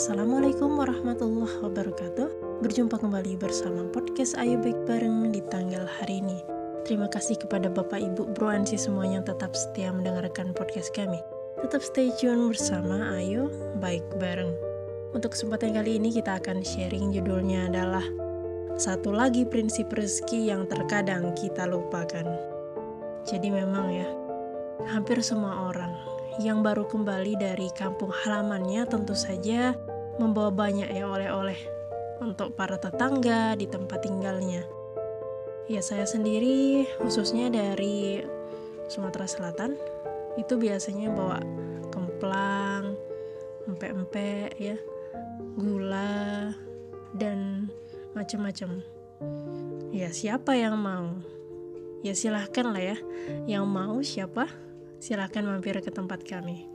Assalamualaikum warahmatullahi wabarakatuh. Berjumpa kembali bersama podcast Ayo Baik Bareng di tanggal hari ini. Terima kasih kepada Bapak Ibu Bro Ansi semuanya yang tetap setia mendengarkan podcast kami. Tetap stay tune bersama Ayo Baik Bareng. Untuk kesempatan kali ini kita akan sharing judulnya adalah Satu lagi prinsip rezeki yang terkadang kita lupakan. Jadi memang ya Hampir semua orang yang baru kembali dari kampung halamannya tentu saja membawa banyak ya oleh-oleh untuk para tetangga di tempat tinggalnya. Ya saya sendiri khususnya dari Sumatera Selatan itu biasanya bawa kemplang, empek-empek ya, gula dan macam-macam. Ya siapa yang mau? Ya silahkan lah ya. Yang mau siapa? silahkan mampir ke tempat kami.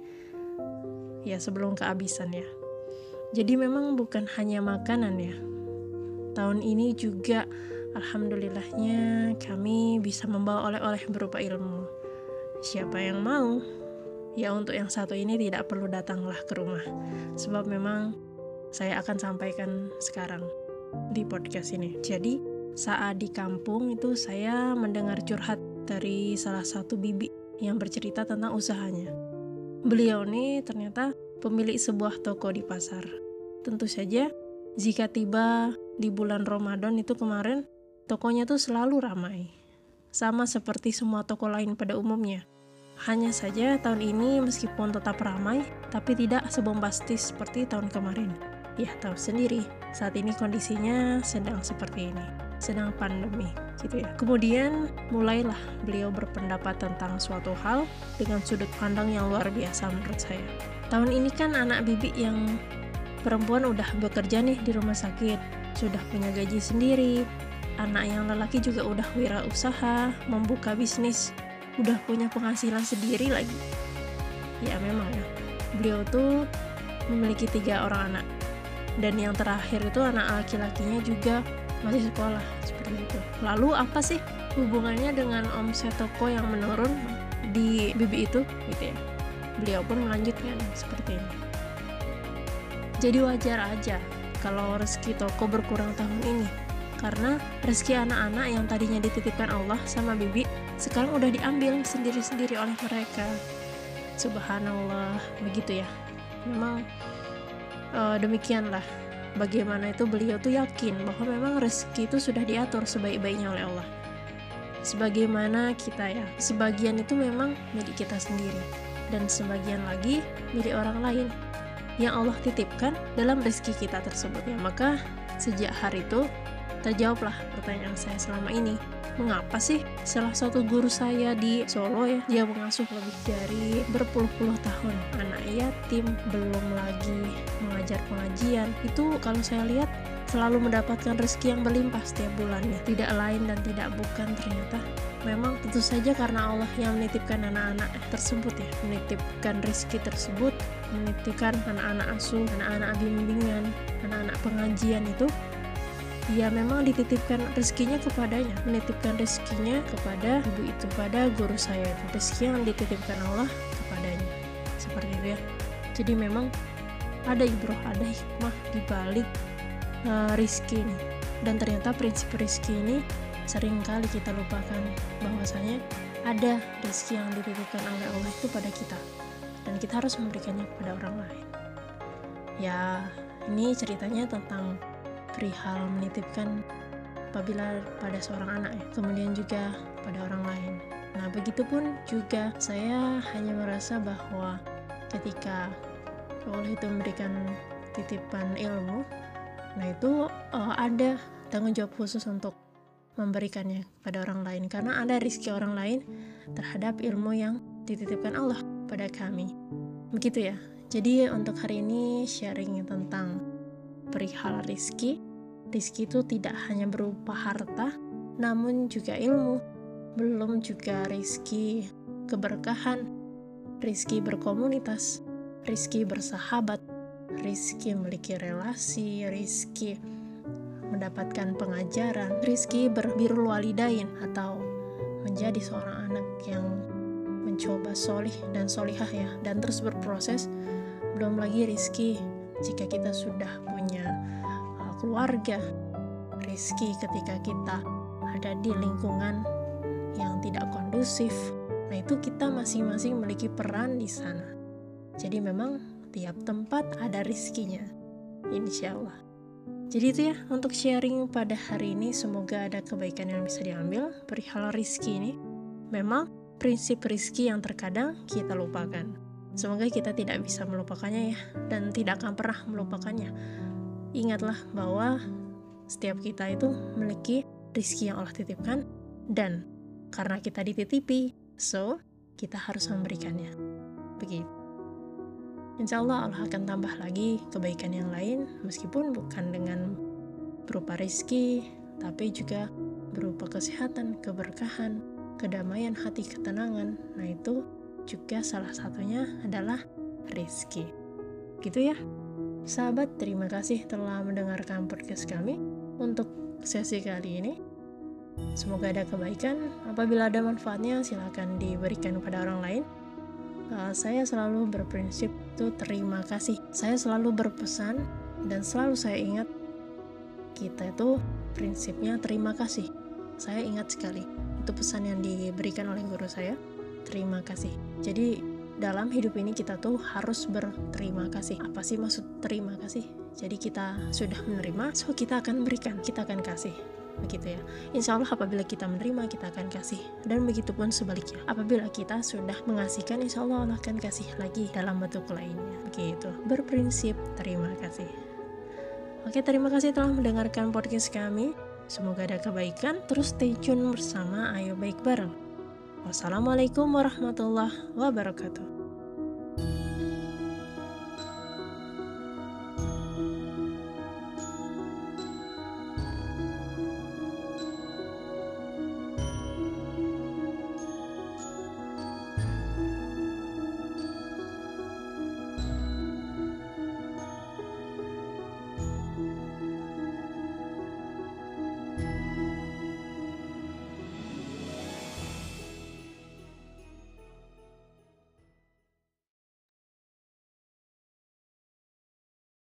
Ya, sebelum kehabisan ya. Jadi memang bukan hanya makanan ya. Tahun ini juga alhamdulillahnya kami bisa membawa oleh-oleh berupa ilmu. Siapa yang mau? Ya untuk yang satu ini tidak perlu datanglah ke rumah. Sebab memang saya akan sampaikan sekarang di podcast ini. Jadi saat di kampung itu saya mendengar curhat dari salah satu bibi yang bercerita tentang usahanya. Beliau ini ternyata pemilik sebuah toko di pasar. Tentu saja, jika tiba di bulan Ramadan itu kemarin, tokonya tuh selalu ramai. Sama seperti semua toko lain pada umumnya. Hanya saja tahun ini meskipun tetap ramai, tapi tidak sebombastis seperti tahun kemarin. Ya tahu sendiri, saat ini kondisinya sedang seperti ini, sedang pandemi gitu ya. Kemudian mulailah beliau berpendapat tentang suatu hal dengan sudut pandang yang luar biasa menurut saya. Tahun ini kan anak bibi yang perempuan udah bekerja nih di rumah sakit, sudah punya gaji sendiri. Anak yang lelaki juga udah wirausaha, membuka bisnis, udah punya penghasilan sendiri lagi. Ya memang ya, beliau tuh memiliki tiga orang anak. Dan yang terakhir itu anak laki-lakinya juga masih sekolah seperti itu. Lalu apa sih hubungannya dengan omset toko yang menurun di Bibi itu gitu ya? Beliau pun melanjutkan seperti ini. Jadi wajar aja kalau rezeki toko berkurang tahun ini karena rezeki anak-anak yang tadinya dititipkan Allah sama Bibi sekarang udah diambil sendiri-sendiri oleh mereka. Subhanallah, begitu ya. Memang uh, demikianlah bagaimana itu beliau tuh yakin bahwa memang rezeki itu sudah diatur sebaik-baiknya oleh Allah. Sebagaimana kita ya, sebagian itu memang milik kita sendiri dan sebagian lagi milik orang lain yang Allah titipkan dalam rezeki kita tersebut ya. Maka sejak hari itu terjawablah pertanyaan saya selama ini. Mengapa sih salah satu guru saya di Solo ya dia mengasuh lebih dari berpuluh-puluh tahun? Anak yatim belum lagi mengajar pengajian. Itu kalau saya lihat selalu mendapatkan rezeki yang berlimpah setiap bulannya. Tidak lain dan tidak bukan ternyata. Memang tentu saja karena Allah yang menitipkan anak-anak tersebut ya menitipkan rezeki tersebut menitipkan anak-anak asuh anak-anak bimbingan anak-anak pengajian itu ya memang dititipkan rezekinya kepadanya menitipkan rezekinya kepada ibu itu pada guru saya itu. Rezeki yang dititipkan Allah kepadanya. Seperti itu ya. Jadi memang ada ibrah ada hikmah di balik uh, rizki ini. Dan ternyata prinsip rizki ini sering kali kita lupakan bahwasanya ada rezeki yang dititipkan oleh Allah itu pada kita dan kita harus memberikannya kepada orang lain. Ya ini ceritanya tentang perihal menitipkan apabila pada seorang anak ya, kemudian juga pada orang lain. Nah, begitupun juga saya hanya merasa bahwa ketika Allah itu memberikan titipan ilmu, nah itu uh, ada tanggung jawab khusus untuk memberikannya pada orang lain. Karena ada rizki orang lain terhadap ilmu yang dititipkan Allah pada kami. Begitu ya. Jadi untuk hari ini sharing tentang perihal rizki rizki itu tidak hanya berupa harta namun juga ilmu. Belum juga rizki keberkahan. Rizki berkomunitas. Rizki bersahabat. Rizki memiliki relasi. Rizki mendapatkan pengajaran. Rizki berbirul walidain atau menjadi seorang anak yang mencoba solih dan solihah ya dan terus berproses belum lagi rizki jika kita sudah punya uh, keluarga, rizki ketika kita ada di lingkungan yang tidak kondusif, nah itu kita masing-masing memiliki peran di sana. Jadi memang tiap tempat ada rizkinya, insya Allah. Jadi itu ya untuk sharing pada hari ini semoga ada kebaikan yang bisa diambil perihal rizki ini. Memang prinsip rizki yang terkadang kita lupakan. Semoga kita tidak bisa melupakannya ya dan tidak akan pernah melupakannya. Ingatlah bahwa setiap kita itu memiliki rizki yang Allah titipkan dan karena kita dititipi, so kita harus memberikannya. Begitu. Insya Allah Allah akan tambah lagi kebaikan yang lain meskipun bukan dengan berupa rizki tapi juga berupa kesehatan, keberkahan, kedamaian hati, ketenangan. Nah itu juga salah satunya adalah rizki. Gitu ya. Sahabat, terima kasih telah mendengarkan podcast kami untuk sesi kali ini. Semoga ada kebaikan. Apabila ada manfaatnya, silakan diberikan kepada orang lain uh, saya selalu berprinsip itu terima kasih. Saya selalu berpesan dan selalu saya ingat kita itu prinsipnya terima kasih. Saya ingat sekali itu pesan yang diberikan oleh guru saya. Terima kasih. Jadi dalam hidup ini kita tuh harus berterima kasih. Apa sih maksud terima kasih? Jadi kita sudah menerima, so kita akan berikan, kita akan kasih begitu ya. Insya Allah apabila kita menerima kita akan kasih dan begitu pun sebaliknya. Apabila kita sudah mengasihkan insya Allah Allah akan kasih lagi dalam bentuk lainnya. Begitu. Berprinsip terima kasih. Oke, terima kasih telah mendengarkan podcast kami. Semoga ada kebaikan. Terus stay tune bersama Ayo Baik Bareng. Wassalamualaikum warahmatullahi wabarakatuh.